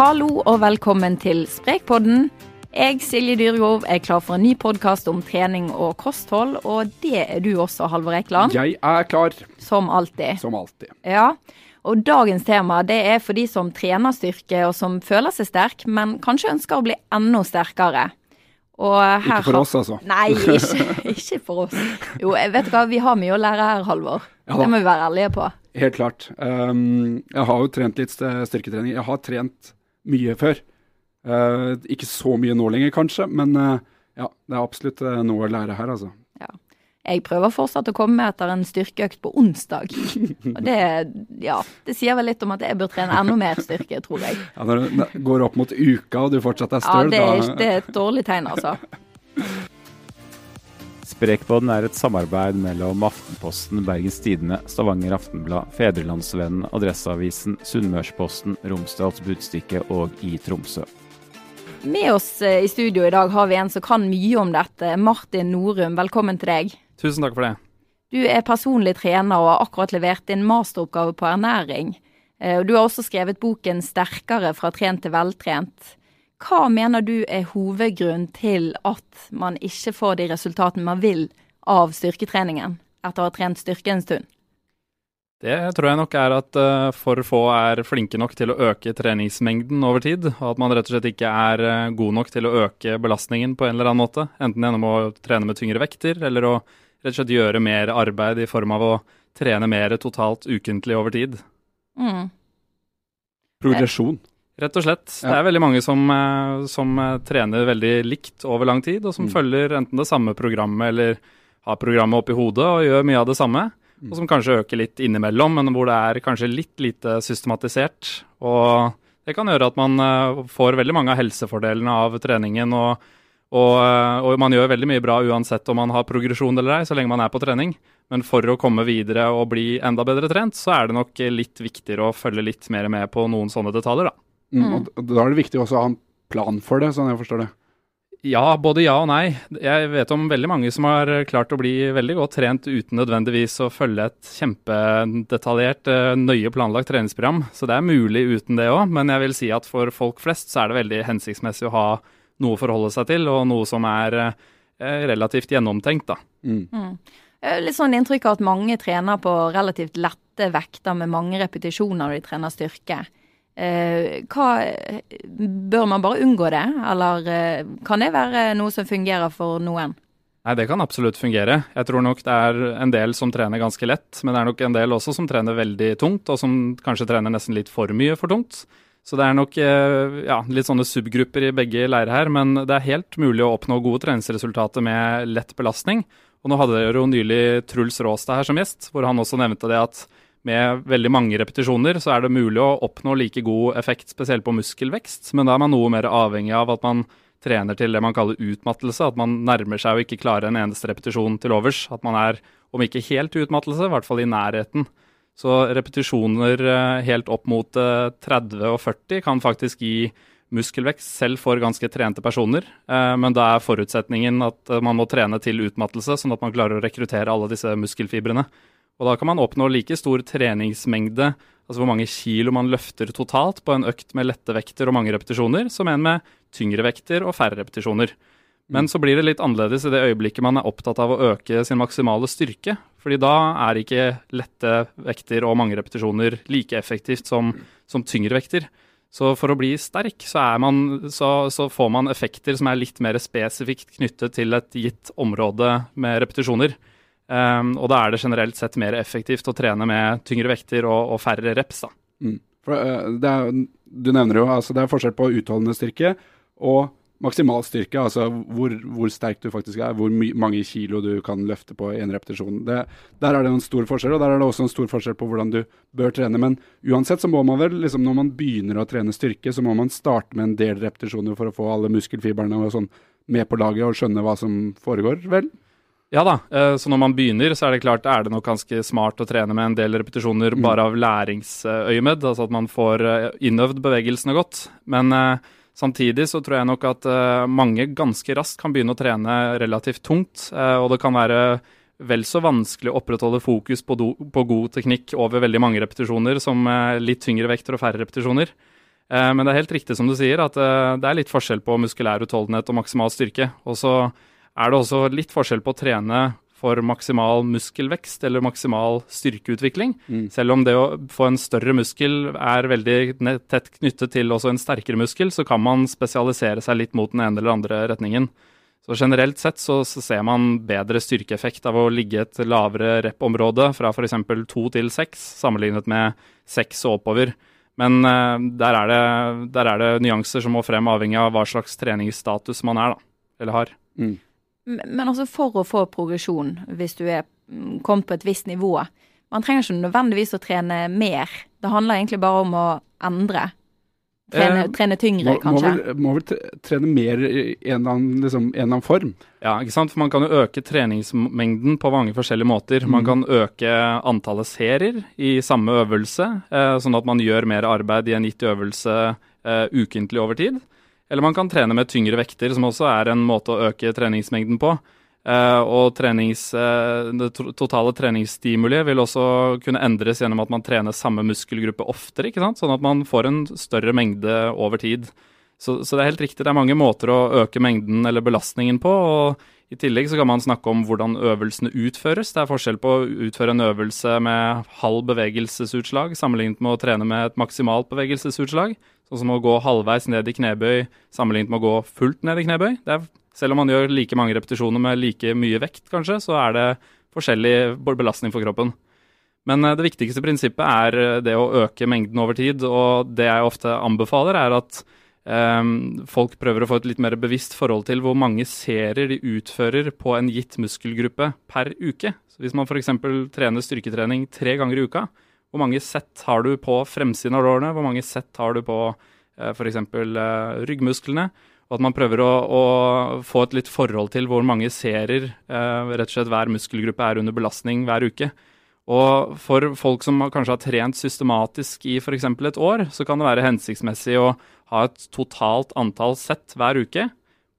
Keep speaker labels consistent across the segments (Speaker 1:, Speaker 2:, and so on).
Speaker 1: Hallo og velkommen til Sprekpodden. Jeg, Silje Dyregov, er klar for en ny podkast om trening og kosthold. Og det er du også, Halvor Ekeland.
Speaker 2: Jeg er klar.
Speaker 1: Som alltid.
Speaker 2: Som alltid.
Speaker 1: Ja. Og dagens tema det er for de som trener styrke og som føler seg sterk, men kanskje ønsker å bli enda sterkere.
Speaker 2: ikke for oss, altså.
Speaker 1: Nei, ikke, ikke, for oss. Jo, vet du hva, vi har mye å lære her, Halvor. Ja, det må vi være ærlige på.
Speaker 2: Helt klart. Um, jeg har jo trent litt styrketrening. Jeg har trent mye før. Uh, ikke så mye nå lenger, kanskje, men uh, ja, det er absolutt uh, noe å lære her, altså.
Speaker 1: Ja. Jeg prøver fortsatt å komme etter en styrkeøkt på onsdag. Og det, ja, det sier vel litt om at jeg bør trene enda mer styrke, tror jeg.
Speaker 2: Ja, Når det går opp mot uka og du fortsatt er støl,
Speaker 1: ja, det er, da Det er et dårlig tegn, altså.
Speaker 3: Sprekpodden er et samarbeid mellom Aftenposten, Bergens Tidende, Stavanger Aftenblad, Fedrelandsvennen, Adresseavisen, Sunnmørsposten, Romsdals Budstikke og i Tromsø.
Speaker 1: Med oss eh, i studio i dag har vi en som kan mye om dette. Martin Norum, velkommen til deg.
Speaker 4: Tusen takk for det.
Speaker 1: Du er personlig trener og har akkurat levert din masteroppgave på ernæring. Eh, du har også skrevet boken 'Sterkere fra trent til veltrent'. Hva mener du er hovedgrunnen til at man ikke får de resultatene man vil av styrketreningen etter å ha trent styrke en stund?
Speaker 4: Det tror jeg nok er at uh, for få er flinke nok til å øke treningsmengden over tid. Og at man rett og slett ikke er uh, god nok til å øke belastningen på en eller annen måte. Enten gjennom å trene med tyngre vekter, eller å rett og slett gjøre mer arbeid i form av å trene mer totalt ukentlig over tid. Mm.
Speaker 2: Progresjon.
Speaker 4: Rett og slett. Ja. Det er veldig mange som, eh, som, eh, trener veldig likt over lang tid, og som mm. følger enten det samme programmet eller har programmet oppi hodet og gjør mye av det samme. Mm. Og som kanskje øker litt innimellom, men hvor det er kanskje litt lite systematisert. Og det kan gjøre at man eh, får veldig mange av helsefordelene av treningen. Og, og, og man gjør veldig mye bra uansett om man har progresjon eller ei, så lenge man er på trening. Men for å komme videre og bli enda bedre trent, så er det nok litt viktigere å følge litt mer med på noen sånne detaljer, da.
Speaker 2: Mm. mm. Og da er det viktig også å ha en plan for det, sånn jeg forstår det.
Speaker 4: Ja, både ja og nei. Jeg vet om veldig mange som har klart å bli veldig godt trent uten nødvendigvis å følge et kjempedetaljert, eh, nøye planlagt treningsprogram. Så det er mulig uten det òg, men jeg vil si at for folk flest så er det veldig hensiktsmessig å ha noe å forholde seg til, og noe som er eh, relativt gjennomtenkt, da. Mm.
Speaker 1: Mm. Litt sånn inntrykk av at mange trener på relativt lette vekter med mange repetisjoner når de trener styrke. Eh, hva, bør man bare unngå det, eller eh, kan det være noe som fungerer for noen?
Speaker 4: Nei, Det kan absolutt fungere. Jeg tror nok det er en del som trener ganske lett, men det er nok en del også som trener veldig tungt, og som kanskje trener nesten litt for mye for tungt. Så det er nok eh, ja, litt sånne subgrupper i begge leirer her, men det er helt mulig å oppnå gode treningsresultater med lett belastning. Og nå hadde dere jo nylig Truls Råstad her som gjest, hvor han også nevnte det at med veldig mange repetisjoner, så er det mulig å oppnå like god effekt, spesielt på muskelvekst, men da er man noe mer avhengig av at man trener til det man kaller utmattelse. At man nærmer seg å ikke klare en eneste repetisjon til overs. At man er, om ikke helt utmattelse, i hvert fall i nærheten. Så repetisjoner eh, helt opp mot 30 eh, og 40 kan faktisk gi muskelvekst selv for ganske trente personer. Eh, men da er forutsetningen at man må trene til utmattelse, sånn at man klarer å rekruttere alle disse muskelfibrene. Og da kan man oppnå like stor treningsmengde, altså hvor mange kilo man løfter totalt på en økt med lette vekter og mange repetisjoner, som en med tyngre vekter og færre repetisjoner. Men så blir det litt annerledes i det øyeblikket man er opptatt av å øke sin maksimale styrke. fordi da er ikke lette vekter og mange repetisjoner like effektivt som, som tyngre vekter. Så for å bli sterk, så, man, så, så, får man effekter som er litt mer spesifikt knyttet til et gitt område med repetisjoner. Um, og da er det generelt sett mer effektivt å trene med tyngre vekter og, og færre reps. da. Mm.
Speaker 2: For, uh, er, du nevner jo altså det er forskjell på utholdende styrke og maksimal styrke. Altså hvor, hvor sterk du faktisk er, hvor mange kilo du kan løfte på én repetisjon. Det, der er det en stor forskjell, og der er det også en stor forskjell på hvordan du bør trene. Men uansett så må man vel, liksom når man begynner å trene styrke, så må man starte med en del repetisjoner for å få alle muskelfibrene og sånn med på laget og skjønne hva som foregår, vel?
Speaker 4: Ja da, eh, så når man begynner, så er det klart er det nok ganske smart å trene med en del repetisjoner mm. bare av læringsøyemed, altså at man får eh, innøvd bevegelsene godt. Men uh, samtidig så tror jeg nok at mange ganske raskt kan begynne å trene relativt tungt, og det kan være vel så vanskelig å opprettholde fokus på, do, på god teknikk over veldig mange repetisjoner som litt tyngre vekter og færre repetisjoner. Eh, men det er helt riktig som du sier, at eh, det er litt forskjell på muskulær utholdenhet og maksimal styrke. Og så er det også litt forskjell på å trene for maksimal muskelvekst eller maksimal styrkeutvikling. Mm. Selv om det å få en større muskel er veldig tett knyttet til også en sterkere muskel, så kan man spesialisere seg litt mot den ene eller andre retningen. Så generelt sett så, så ser man bedre styrkeeffekt av å ligge et lavere rep-område fra f.eks. to til seks, sammenlignet med seks og oppover. Men uh, der, er det, der, er det, nyanser som må frem, avhengig av hva slags treningsstatus man er, da, eller har. Mm.
Speaker 1: Men altså for å få progresjon, hvis du er mm, kommet på et visst nivå Man trenger ikke nødvendigvis å trene mer. Det handler egentlig bare om å endre. Trene, eh, trene tyngre, må, kanskje?
Speaker 2: Må vel, må vel, trene mer i en eller, annen, liksom, en eller, annen, form.
Speaker 4: Ja, ikke sant. For man kan jo øke treningsmengden på mange forskjellige måter. Mm. Man kan øke antallet serier i samme øvelse, eh, sånn at man gjør mer arbeid i en gitt øvelse eh, ukentlig over tid. Eller man kan trene med tyngre vekter, som også er en måte å øke treningsmengden på. Uh, og trenings, uh, det totale treningsstimuliet vil også kunne endres gjennom at man trener samme muskelgruppe oftere, ikke sant? sånn at man får en større mengde over tid. Så, så, det er helt riktig, det er mange måter å øke mengden eller belastningen på. og I tillegg så kan man snakke om hvordan øvelsene utføres. Det er forskjell på å utføre en øvelse med halv bevegelsesutslag sammenlignet med å trene med et maksimalt bevegelsesutslag. Sånn som å gå halvveis ned i knebøy sammenlignet med å gå fullt ned i knebøy. Er selv om man gjør like mange repetisjoner med like mye vekt, kanskje, så er det forskjellig belastning for kroppen. Men eh, det viktigste prinsippet er eh, det å øke mengden over tid. Og det jeg ofte anbefaler, er at um, folk prøver å få et litt mer bevisst forhold til hvor mange serier de utfører på en gitt muskelgruppe per uke. Så hvis man f.eks. trener styrketrening tre ganger i uka, hvor mange sett har du på fremsiden av lårene? Hvor mange sett har du på uh, f.eks. Uh, ryggmusklene? Og at man prøver å, å, få et litt forhold til hvor mange serier eh, rett og slett hver muskelgruppe er under belastning hver uke. Og for folk som kanskje har trent systematisk i f.eks. et år, så kan det være hensiktsmessig å ha et totalt antall sett hver uke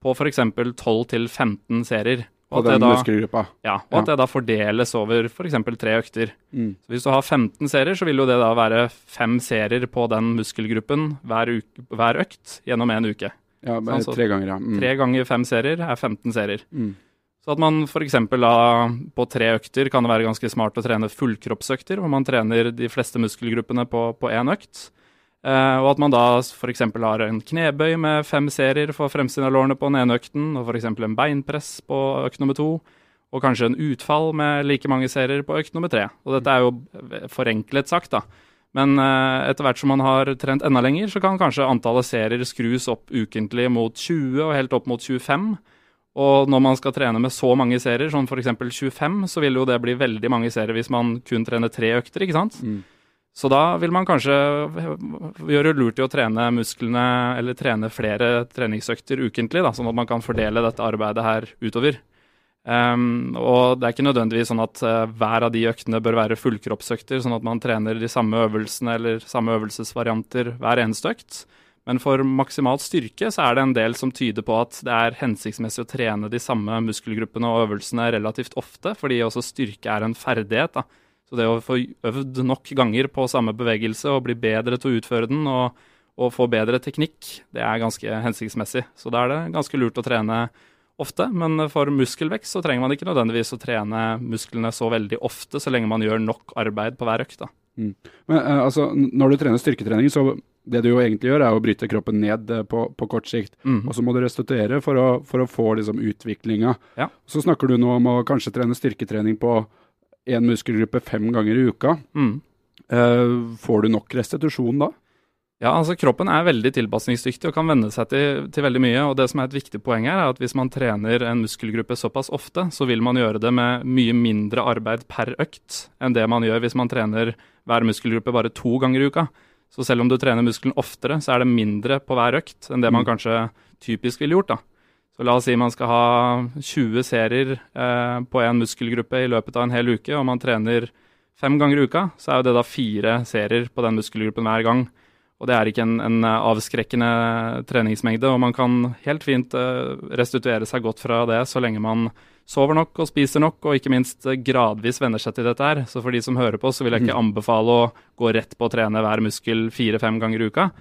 Speaker 4: på f.eks. 12-15 serier.
Speaker 2: Og, den da.
Speaker 4: Ja, og at det da fordeles over f.eks. For tre økter. Mm. Så Hvis du har 15 serier, så vil jo det da være fem serier på den muskelgruppen hver, uke, hver økt gjennom en uke.
Speaker 2: Ja, bare sånn, tre ganger, ja.
Speaker 4: Mm. Tre ganger fem serier er 15 serier. Mm. Så at man f.eks. på tre økter kan det være ganske smart å trene fullkroppsøkter, hvor man trener de fleste muskelgruppene på én økt. Eh, og at man da f.eks. har en knebøy med fem serier for fremsiden av lårene på den ene økten, og f.eks. en beinpress på økt nummer to, og kanskje en utfall med like mange serier på økt nummer tre. Og dette er jo forenklet sagt, da. Men uh, etter hvert som man har trent enda lenger, så kan kanskje antallet serier skrus opp ukentlig mot 20 og helt opp mot 25. Og når man skal trene med så mange serier, sånn f.eks. 25, så vil jo det bli veldig mange serier hvis man kun trener tre økter, ikke sant? Mm. Så da vil man kanskje gjøre lurt i å trene musklene, eller trene flere treningsøkter ukentlig, da, sånn at man kan fordele dette arbeidet her utover. Um, og det er ikke nødvendigvis sånn at uh, hver av de øktene bør være fullkroppsøkter, sånn at man trener de samme øvelsene eller samme øvelsesvarianter hver eneste økt. Men for maksimalt styrke så er det en del som tyder på at det er hensiktsmessig å trene de samme muskelgruppene og øvelsene relativt ofte, fordi også styrke er en ferdighet. Da. Så det å få øvd nok ganger på samme bevegelse og bli bedre til å utføre den og, og få bedre teknikk, det er ganske hensiktsmessig. Så da er det ganske lurt å trene ofte, men for muskelvekst så trenger man ikke nødvendigvis å trene musklene så veldig ofte, så lenge man gjør nok arbeid på hver økt.
Speaker 2: Mm. Men uh, altså, Når du trener styrketrening, så det du jo egentlig gjør, er å bryte kroppen ned uh, på, på, kort sikt. Mm. Og så må du restituere for å, for å få liksom, utviklinga. Ja. Så snakker du nå om å kanskje trene styrketrening på én muskelgruppe fem ganger i uka. Mm. Uh, får du nok restitusjon da?
Speaker 4: Ja, altså Kroppen er veldig tilpasningsdyktig og kan venne seg til, til, veldig mye. og det som er et viktig poeng her er at Hvis man trener en muskelgruppe såpass ofte, så vil man gjøre det med mye mindre arbeid per økt enn det man gjør hvis man trener hver muskelgruppe bare to ganger i uka. Så selv om du trener muskelen oftere, så er det mindre på hver økt enn det man mm. kanskje typisk ville gjort. da. Så La oss si man skal ha 20 serier eh, på én muskelgruppe i løpet av en hel uke, og man trener fem ganger i uka, så er jo det da fire serier på den muskelgruppen hver gang. Og det er ikke en, en, avskrekkende treningsmengde, og man kan helt fint uh, restituere seg godt fra det så lenge man sover nok og spiser nok, og ikke minst uh, gradvis venner seg til dette her. Så for de som hører på, så vil jeg ikke mm. anbefale å gå rett på å trene hver muskel fire-fem ganger i uka.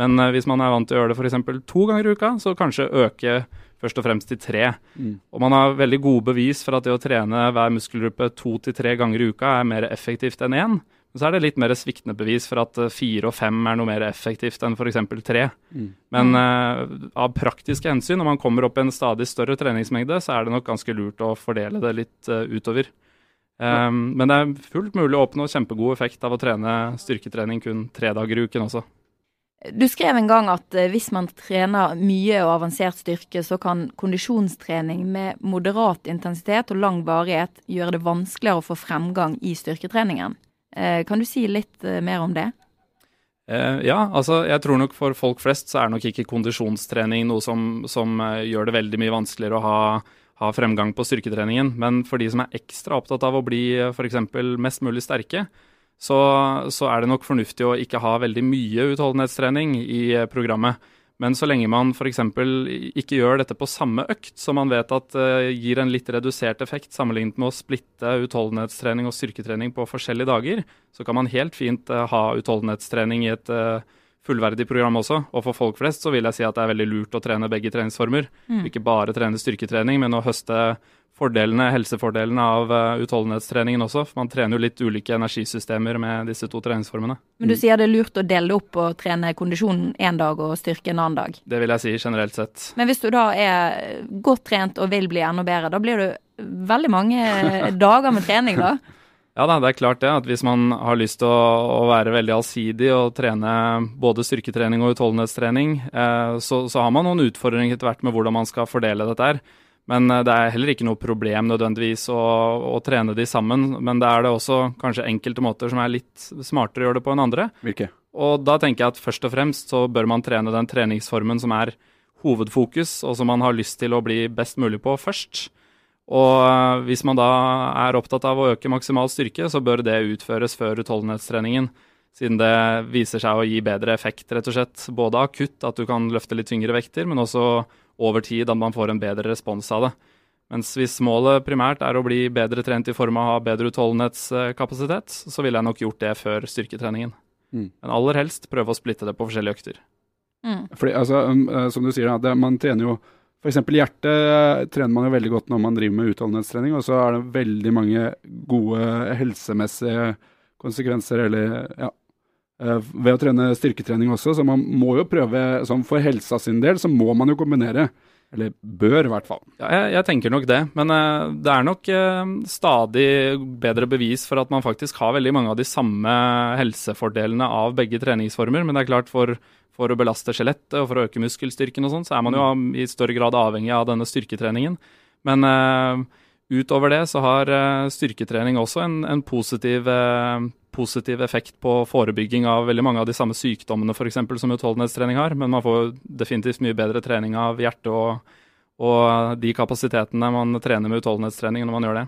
Speaker 4: Men eh, hvis man er vant til å gjøre det f.eks. to ganger i uka, så kanskje øke først og fremst til tre.
Speaker 2: Mm.
Speaker 4: Og man har veldig gode bevis for at det å trene hver muskelgruppe to til tre ganger i uka er mer effektivt enn én. Men så er det litt mer sviktende bevis for at eh, fire og fem er noe mer effektivt enn f.eks. tre.
Speaker 2: Mm.
Speaker 4: Men uh, av praktiske hensyn, når man kommer opp i en stadig større treningsmengde, så er det nok ganske lurt å fordele det litt uh, utover. Um, men det er fullt mulig å oppnå kjempegod effekt av å trene styrketrening kun tre dager i uken også.
Speaker 1: Du skrev en gang at eh, hvis man trener mye og avansert styrke, så kan kondisjonstrening med moderat intensitet og lang varighet gjøre det vanskeligere å få fremgang i styrketreningen. Eh, kan du si litt eh, mer om det?
Speaker 4: Ja, altså jeg tror nok for folk flest så er nok ikke kondisjonstrening noe som, som gjør det veldig mye vanskeligere å ha, ha fremgang på styrketreningen. Men for de som er ekstra opptatt av å bli f.eks. mest mulig sterke, så, så, er det nok fornuftig å ikke ha veldig mye utholdenhetstrening i eh, programmet. Men så lenge man f.eks. ikke gjør dette på samme økt, som man vet at uh, gir en litt redusert effekt sammenlignet med å splitte utholdenhetstrening og styrketrening på forskjellige dager, så kan man helt fint uh, ha utholdenhetstrening i et uh, fullverdig program også. Og for folk flest så vil jeg si at det er veldig lurt å trene begge treningsformer. Mm. Ikke bare trene styrketrening, men å høste fordelene, helsefordelene av uh, utholdenhetstreningen også. For man trener jo litt ulike energisystemer med disse to treningsformene.
Speaker 1: Men du sier det er lurt å dele opp og trene kondisjonen én dag og styrke en annen dag?
Speaker 4: Det vil jeg si generelt sett.
Speaker 1: Men hvis du da er godt trent og vil bli enda bedre, da blir det veldig mange dager med trening, da?
Speaker 4: Ja da, det er klart det. at Hvis man har lyst til å, å være veldig allsidig og trene både styrketrening og utholdenhetstrening, eh, så, så, har man noen utfordringer etter hvert med hvordan man skal fordele dette her. Men eh, det er heller ikke noe problem nødvendigvis å, å, trene de sammen. Men det er det også kanskje enkelte måter som er litt smartere å gjøre det på enn andre.
Speaker 2: Hvilke?
Speaker 4: Og da tenker jeg at først og fremst så bør man trene den treningsformen som er hovedfokus, og som man har lyst til å bli best mulig på først. Og eh, hvis man da er opptatt av å øke maksimal styrke, så bør det utføres før utholdenhetstreningen. Siden det viser seg å gi bedre effekt, rett og slett. Både akutt, at du kan løfte litt tyngre vekter, men også over tid at man får en bedre respons av det. Mens hvis målet primært er å bli bedre trent i form av å ha bedre utholdenhetskapasitet, så ville jeg nok gjort det før styrketreningen. Mm. Men aller helst prøve å splitte det på forskjellige økter.
Speaker 2: Mm. Fordi, altså, um, uh, som du sier, det, man trener jo F.eks. hjertet uh, trener man jo veldig godt når man driver med utholdenhetstrening, og så er det veldig mange gode helsemessige konsekvenser, eller ja, Eh, ved å trene styrketrening også, så man må jo prøve sånn For helsa sin del så må man jo kombinere. Eller bør, i hvert fall.
Speaker 4: Ja, jeg, jeg, tenker nok det. Men uh, det er nok uh, stadig bedre bevis for at man faktisk har veldig mange av de samme helsefordelene av begge treningsformer. Men det er klart, for, for å belaste skjelettet og for å øke muskelstyrken og sånn, så er man jo mm. i større grad avhengig av denne styrketreningen. Men uh, utover det så har styrketrening også en, en positiv positiv effekt på forebygging av veldig mange av de samme sykdommene for eksempel, som utholdenhetstrening har, men man får definitivt mye bedre trening av hjertet og, og de kapasitetene man trener med utholdenhetstrening når man gjør det.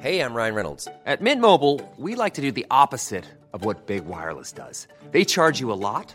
Speaker 5: Hey, I'm Ryan Reynolds. At Mint Mobile, we like to do the opposite of what Big Wireless does. They charge you a lot,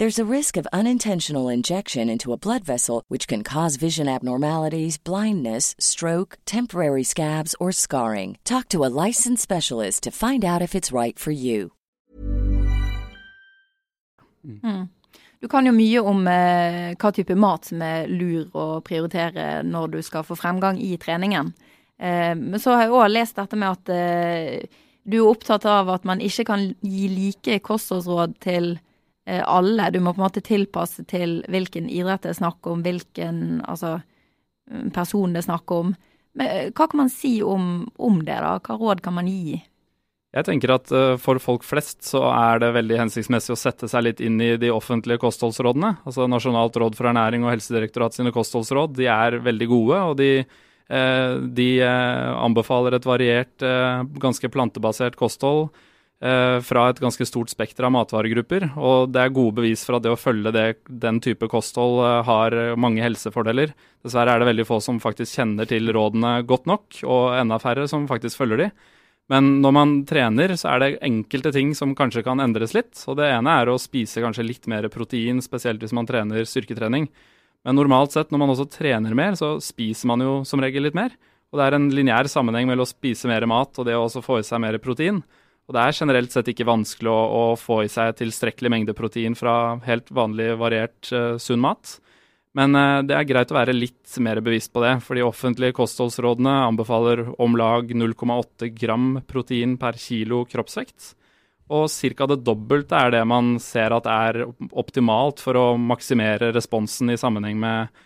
Speaker 6: There's a risk of unintentional injection into a blood vessel, which can cause vision abnormalities, blindness, stroke, temporary scabs, or scarring. Talk to a licensed specialist to find out if it's right for you.
Speaker 1: Mm. Du kan jo mye om eh, hva type mat som er lur å prioritere når du skal få fremgang i treningen. Eh, men så har jeg òg lest dette med at eh, du er opptatt av at man ikke kan gi like kostholdsråd til alle. Du må på en måte tilpasse til hvilken idrett det er snakk om, hvilken altså, mm, person det er snakk om. Men, eh, hva kan man si om, om det, da? Hva råd kan man gi?
Speaker 4: Jeg tenker at uh, for folk flest så er det veldig hensiktsmessig å sette seg litt inn i de offentlige kostholdsrådene. Altså Nasjonalt råd for ernæring og Helsedirektorat sine kostholdsråd de er veldig gode. og de, de anbefaler et variert, ganske plantebasert kosthold fra et ganske stort spekter av matvaregrupper. Og det er gode bevis for at det å følge det, den type kosthold har mange helsefordeler. Dessverre er det veldig få som faktisk kjenner til rådene godt nok, og enda færre som faktisk følger de. Men når man trener, så er det enkelte ting som kanskje kan endres litt. Og det ene er å spise kanskje litt mer protein, spesielt hvis man trener styrketrening. Men normalt sett, når man også trener mer, så spiser man jo som regel litt mer. Og det er en lineær sammenheng mellom å spise mer mat og det å også få i seg mer protein. Og det er generelt sett ikke vanskelig å, å få i seg tilstrekkelig mengde protein fra helt vanlig variert uh, sunn mat. Men uh, det er greit å være litt mer bevisst på det, for de offentlige kostholdsrådene anbefaler om lag 0,8 gram protein per kilo kroppsvekt. Og ca. det dobbelte er det man ser at er optimalt for å maksimere responsen i sammenheng med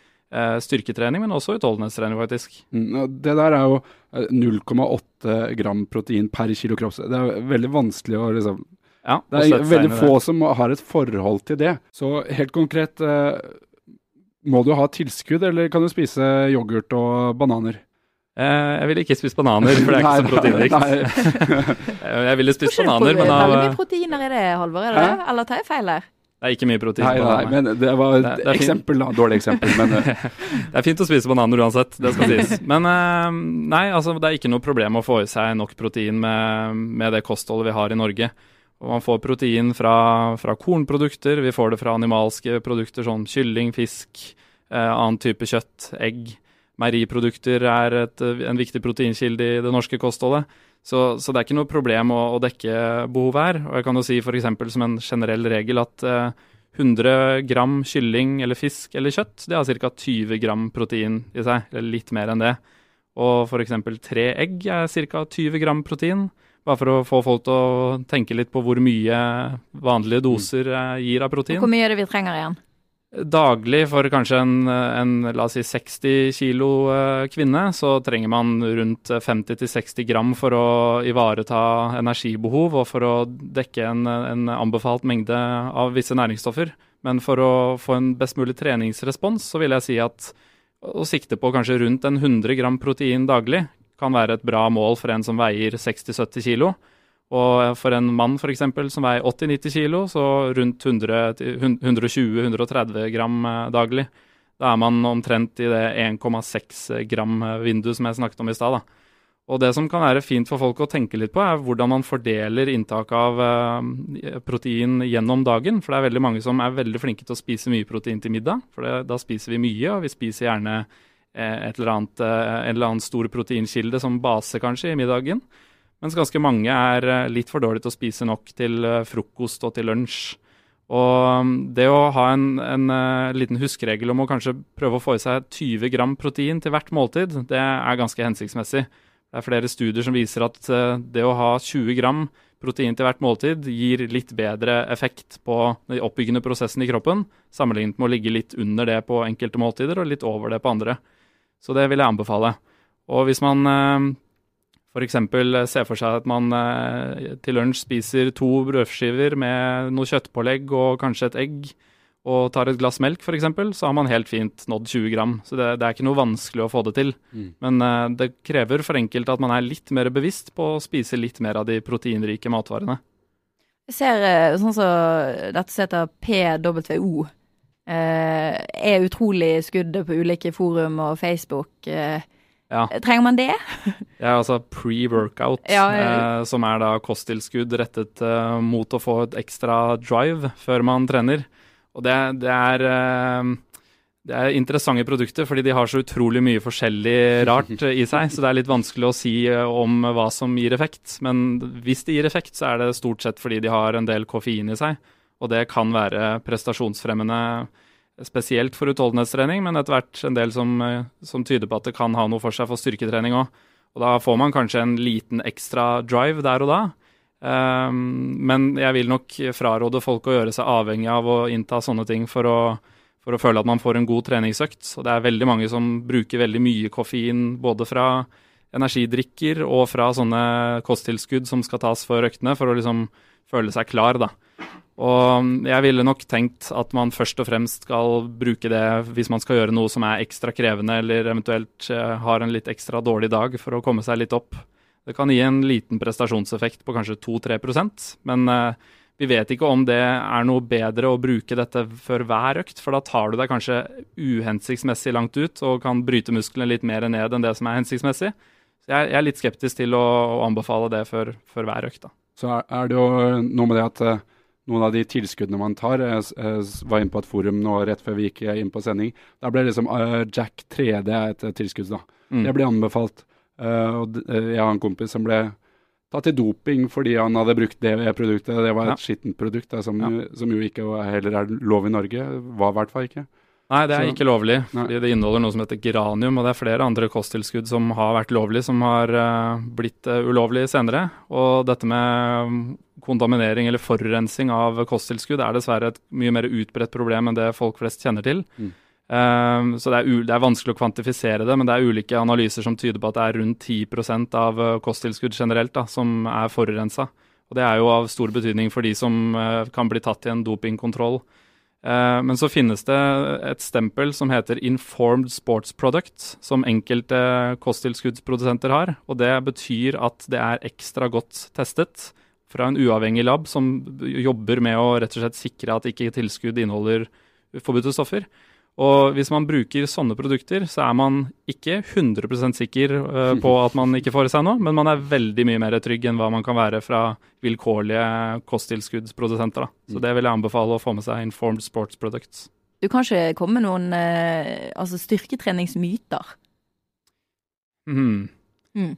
Speaker 4: styrketrening, men også utholdenhetstrening, faktisk.
Speaker 2: Mm, det der er jo 0,8 eh, gram protein per kilo kroppsvekt. Det er veldig vanskelig å liksom
Speaker 4: ja,
Speaker 2: Det er veldig få som har et forhold til det. Så helt konkret må du ha tilskudd, eller kan du spise yoghurt og bananer?
Speaker 4: Eh, jeg ville ikke spist bananer, for det er ikke så proteinrikt. jeg ville spist bananer, men
Speaker 1: av Hvor mye proteiner i det, Halvor, er det det? Eller tar jeg feil her?
Speaker 4: Det er ikke mye protein.
Speaker 2: Nei, nei, men det var et eksempel, da. Dårlig eksempel, men
Speaker 4: eh. Det er fint å spise bananer uansett, det skal sies. Men eh, nei, altså det er ikke noe problem å få i seg nok protein med, med det kostholdet vi har i Norge. Og man får protein fra, fra, kornprodukter, vi får det fra animalske produkter som kylling, fisk, eh, annen type kjøtt, egg. Meieriprodukter er et, en viktig proteinkilde i det norske kostholdet. Så, så, det er ikke noe problem å, å dekke behovet her. Og jeg kan jo si f.eks. som en generell regel at eh, 100 gram kylling eller fisk eller kjøtt, det har ca. 20 gram protein i seg, eller litt mer enn det. Og f.eks. tre egg er ca. 20 gram protein. Bare for å få folk til å tenke litt på hvor mye vanlige doser eh, gir av protein.
Speaker 1: Hvor mye er det vi trenger igjen?
Speaker 4: Daglig for kanskje en, en la oss si 60 kilo eh, kvinne, så trenger man rundt 50-60 gram for å ivareta energibehov og for å dekke en, en anbefalt mengde av visse næringsstoffer. Men for å få en best mulig treningsrespons, så vil jeg si at å sikte på kanskje rundt en 100 gram protein daglig kan være et bra mål for en som veier 60-70 kg. Og for en mann f.eks. som veier 80-90 kg, så rundt 120-130 gram eh, daglig. Da er man omtrent i det 1,6 gram-vinduet som jeg snakket om i stad. Og det som kan være fint for folk å tenke litt på, er hvordan man fordeler inntak av uh, protein gjennom dagen. For det er veldig mange som er veldig flinke til å spise mye protein til middag. For det, da spiser vi mye, og vi spiser gjerne Eh, et eller annet, eh, en eller annen stor proteinkilde som base, kanskje, i middagen. Mens ganske mange er eh, litt for dårlige til å spise nok til frokost og til lunsj. Og mm, det å ha en, en liten huskeregel om å kanskje prøve å få i seg 20 gram protein til hvert måltid, det er ganske hensiktsmessig. Det er flere studier som viser at det å ha 20 gram protein til hvert måltid gir litt bedre effekt på de oppbyggende prosessene i kroppen, sammenlignet med å ligge litt under det på enkelte måltider og litt over det på andre. Så det vil jeg anbefale. Og hvis man eh, f.eks. se for seg at man eh, til lunsj spiser to brødskiver med noe kjøttpålegg og kanskje et egg, og tar et glass melk f.eks., så har man helt fint nådd 20 gram. Så det, det er ikke noe vanskelig å få det til. Mm. Men uh, det krever for enkelte at man er litt mer bevisst på å spise litt mer av de proteinrike matvarene.
Speaker 1: Jeg ser sånn som så, dette som heter PWO, Eh, er utrolig skuddet på ulike forum og Facebook. Eh, ja. Trenger man det?
Speaker 4: ja, altså pre-workout, ja, eh, som er da kosttilskudd rettet eh, mot å få et ekstra drive før man trener. Og det, det er eh, det er interessante produkter fordi de har så utrolig mye forskjellig rart i seg. Så det er litt vanskelig å si om hva som gir effekt. Men hvis det gir effekt, så er det stort sett fordi de har en del koffein i seg. Og det kan være prestasjonsfremmende, spesielt for utholdenhetstrening, men etter hvert en del som, eh, som tyder på at det kan ha noe for seg for styrketrening òg. Og da får man kanskje en liten ekstra drive der og da. Um, men jeg vil nok fraråde folk å gjøre seg avhengig av å innta sånne ting for å, for å føle at man får en god treningsøkt. Og det er veldig mange som bruker veldig mye koffein både fra energidrikker og fra sånne kosttilskudd som skal tas for øktene, for å liksom føle seg klar, da. Og jeg ville nok tenkt at man først og fremst skal bruke det hvis man skal gjøre noe som er ekstra krevende, eller eventuelt eh, har en litt ekstra dårlig dag for å komme seg litt opp. Det kan gi en liten prestasjonseffekt på kanskje 2-3% men uh, vi vet ikke om det er noe bedre å bruke dette før hver økt, for da tar du deg kanskje uhensiktsmessig langt ut og kan bryte musklene litt mer ned enn det som er hensiktsmessig. Så jeg, er litt skeptisk til å, anbefale det før, hver økt. Da.
Speaker 2: Så er det jo noe med det at uh noen av de tilskuddene man tar. Jeg, jeg var inne på et forum nå rett før vi gikk inn på sending. Der ble liksom uh, Jack 3D et tilskudd. da. Mm. Det ble anbefalt. Uh, og jeg har en kompis som ble tatt til doping fordi han hadde brukt det produktet. Det var et ja. skittent produkt da, som, ja. som, jo ikke heller er lov i Norge. Var i hvert fall ikke.
Speaker 4: Nei, det er ikke lovlig. fordi Det inneholder noe som heter geranium, og det er flere andre kosttilskudd som har vært lovlige, som har uh, blitt ulovlig ulovlige senere. Og dette med kontaminering eller forurensing av kosttilskudd er dessverre et mye mer utbredt problem enn det folk flest kjenner til. Mm. Um, så det er, det er, vanskelig å kvantifisere det, men det er ulike analyser som tyder på at det er rundt 10 av eh, kosttilskudd generelt da, som er forurensa. Og det er jo av stor betydning for de som uh, kan bli tatt i en dopingkontroll. Uh, men så finnes det et stempel som heter Informed Sports Product, som enkelte kosttilskuddsprodusenter har. Og det betyr at det er ekstra godt testet fra en uavhengig lab som jobber med å rett og slett sikre at ikke tilskudd inneholder forbudte stoffer. Og hvis man bruker sånne produkter, så er man ikke 100 sikker uh, på at man ikke får i seg noe, men man er veldig mye mer trygg enn hva man kan være fra vilkårlige kosttilskuddsprodusenter. Da. Så det vil jeg anbefale å få med seg Informed Sports Products.
Speaker 1: Du kan ikke komme med noen uh, altså styrketreningsmyter?
Speaker 4: Mm. Mm.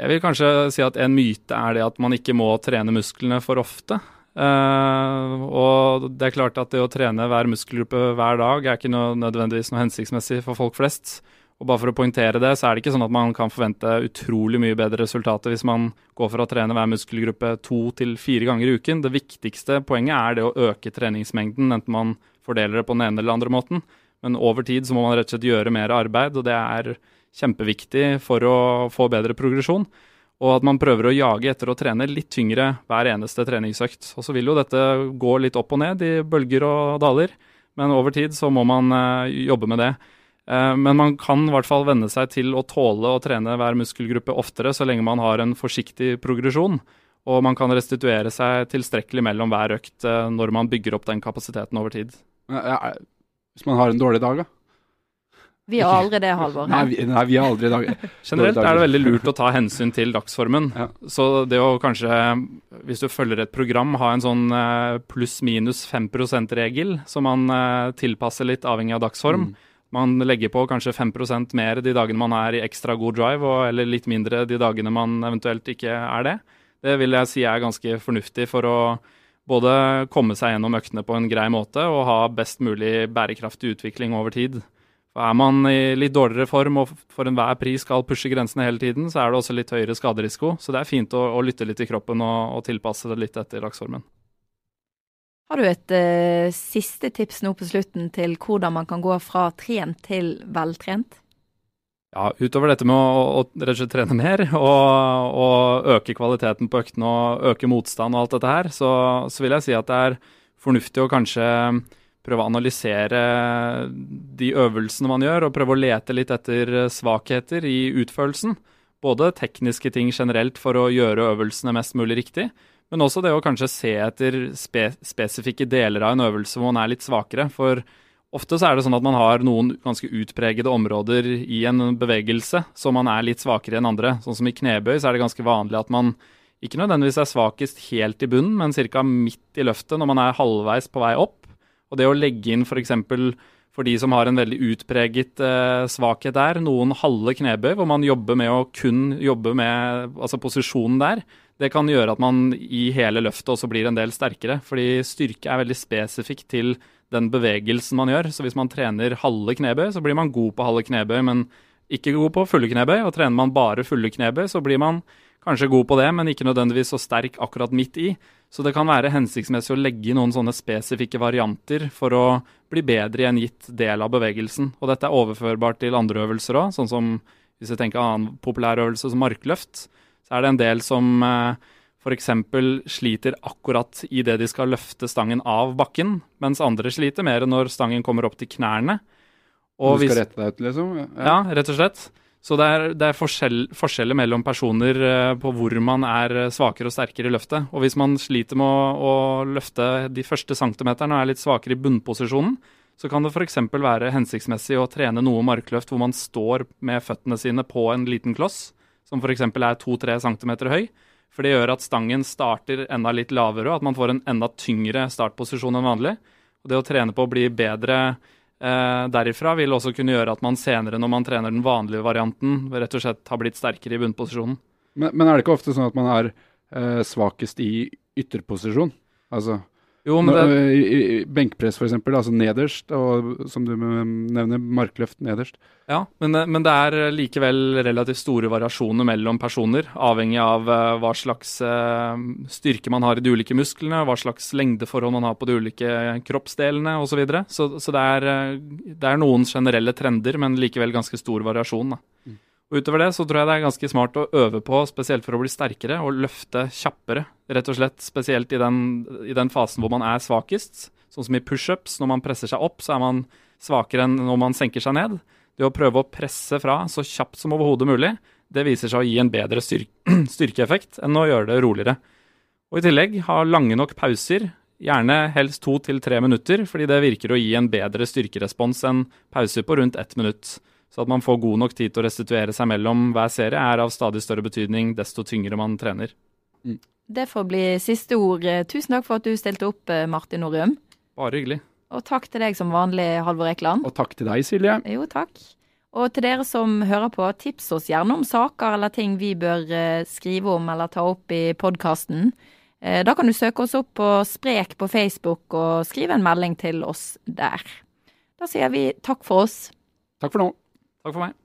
Speaker 4: Jeg vil kanskje si at en myte er det at man ikke må trene musklene for ofte. Uh, og det er klart at det å trene hver muskelgruppe hver dag er ikke noe, nødvendigvis noe hensiktsmessig for folk flest. Og bare for å poengtere det, så er det ikke sånn at man kan forvente utrolig mye bedre resultater hvis man går for å trene hver muskelgruppe to til fire ganger i uken. Det viktigste poenget er det å øke treningsmengden, enten man fordeler det på den ene eller andre måten. Men over tid så må man rett og slett gjøre mer arbeid, og det er kjempeviktig for å få bedre progresjon. Og at man prøver å jage etter å trene litt tyngre hver eneste treningsøkt. Og så vil jo dette gå litt opp og ned i bølger og daler, men over tid så må man uh, jobbe med det. Uh, men man kan i hvert fall venne seg til å tåle å trene hver muskelgruppe oftere, så lenge man har en forsiktig progresjon. Og man kan restituere seg tilstrekkelig mellom hver økt uh, når man bygger opp den kapasiteten over tid.
Speaker 2: Hvis man har en dårlig dag, da?
Speaker 1: Vi har aldri det, Halvor.
Speaker 2: Nei, vi, nei, vi har aldri dag.
Speaker 4: Generelt er det veldig lurt å ta hensyn til dagsformen. Ja. Så det å kanskje, hvis du følger et program, ha en sånn eh, pluss-minus 5 %-regel som man eh, tilpasser litt avhengig av dagsform. Mm. Man legger på kanskje 5% mer de dagene man er i ekstra god drive, og, eller litt mindre de dagene man eventuelt ikke er det. Det vil jeg si er ganske fornuftig for å både komme seg gjennom øktene på en grei måte og ha best mulig bærekraftig utvikling over tid. For Er man i litt dårligere form og for enhver pris skal pushe grensene hele tiden, så er det også litt høyere skaderisiko. Så det er fint å, å lytte litt i kroppen og, og, tilpasse det litt etter dagsformen.
Speaker 1: Har du et uh, siste tips nå på slutten til hvordan man kan gå fra trent til veltrent?
Speaker 4: Ja, utover dette med å, å trene mer og, og, øke kvaliteten på øktene og øke motstand og alt dette her, så, så vil jeg si at det er fornuftig å kanskje prøve å analysere de øvelsene man gjør, og prøve å lete litt etter svakheter i utførelsen. Både tekniske ting generelt for å gjøre øvelsene mest mulig riktig, men også det å kanskje se etter spe spesifikke deler av en øvelse hvor man er litt svakere. For ofte så er det sånn at man har noen ganske utpregede områder i en bevegelse som man er litt svakere enn andre. Sånn som i knebøy så er det ganske vanlig at man ikke nødvendigvis er svakest helt i bunnen, men ca. midt i løftet når man er halvveis på vei opp. Og det å legge inn f.eks. For, for de som har en veldig utpreget eh, svakhet der, noen halve knebøy hvor man jobber med å kun jobbe med altså posisjonen der, Det kan gjøre at man i hele løftet også blir en del sterkere, fordi styrke er veldig spesifikk til den bevegelsen man gjør. Så hvis man trener halve knebøy, så blir man god på halve knebøy, men ikke god på fulle knebøy. Og trener man bare fulle knebøy, så blir man kanskje god på det, men ikke nødvendigvis så sterk akkurat midt i. Så det kan være hensiktsmessig å legge i noen sånne spesifikke varianter for å bli bedre i en gitt del av bevegelsen. Og dette er overførbart til andre øvelser òg, sånn som hvis jeg tenker annen populær øvelse som markløft, så er det en del som eh, f.eks. sliter akkurat idet de skal løfte stangen av bakken, mens andre sliter mer når stangen kommer opp til knærne.
Speaker 2: Og du skal rette deg ut, liksom?
Speaker 4: Ja. ja, rett og slett. Så det er, det er forskjell, forskjeller mellom personer uh, på hvor man er eh, svakere og sterkere i løftet. Og hvis man sliter med å, å løfte de første centimeterne og er litt svakere i bunnposisjonen, så kan det f.eks. være hensiktsmessig å trene noe markløft hvor man står med føttene sine på en liten kloss, som f.eks. er 2-3 cm høy. For det gjør at stangen starter enda litt lavere, og at man får en enda tyngre startposisjon enn vanlig. Og det å trene på å bli bedre eh, derifra vil også kunne gjøre at man senere, når man trener den vanlige varianten, rett og slett har blitt sterkere i bunnposisjonen.
Speaker 2: Men, men er det ikke ofte sånn at man er eh, svakest i ytterposisjon? Altså
Speaker 4: jo, men det...
Speaker 2: Benkpress f.eks., altså nederst, og som du nevner, markløft nederst.
Speaker 4: Ja, men, men, det er likevel relativt store variasjoner mellom personer, avhengig av hva slags styrke man har i de ulike musklene, hva slags lengdeforhold man har på de ulike kroppsdelene osv. Så, videre. så Så det er, det er noen generelle trender, men likevel ganske stor variasjon. da. Mm. Og Utover det så tror jeg det er ganske smart å øve på, spesielt for å bli sterkere, og løfte kjappere. Rett og slett spesielt i den, i den fasen hvor man er svakest. Sånn som i pushups. Når man presser seg opp, så er man svakere enn når man senker seg ned. Det å prøve å presse fra så kjapt som overhodet mulig, det viser seg å gi en bedre styrke, styrkeeffekt enn å gjøre det roligere. Og i tillegg ha lange nok pauser, gjerne helst to til tre minutter, fordi det virker å gi en bedre styrkerespons enn pauser på rundt ett minutt. Så at man får god nok tid til å restituere seg mellom hver serie, er av stadig større betydning desto tyngre man trener.
Speaker 1: Mm. Det får bli siste ord. Tusen takk for at du stilte opp, eh, Martin Norum.
Speaker 4: Bare hyggelig.
Speaker 1: Og takk til deg som vanlig, Halvor Ekeland.
Speaker 2: Og takk til deg, Silje.
Speaker 1: Jo, takk. Og til dere som hører på, tips oss gjerne om saker eller ting vi bør eh, skrive om eller ta opp i podkasten. Eh, da kan du søke oss opp på Sprek på Facebook og skrive en melding til oss der. Da sier vi takk for oss.
Speaker 2: Takk for nå.
Speaker 4: Takk for meg.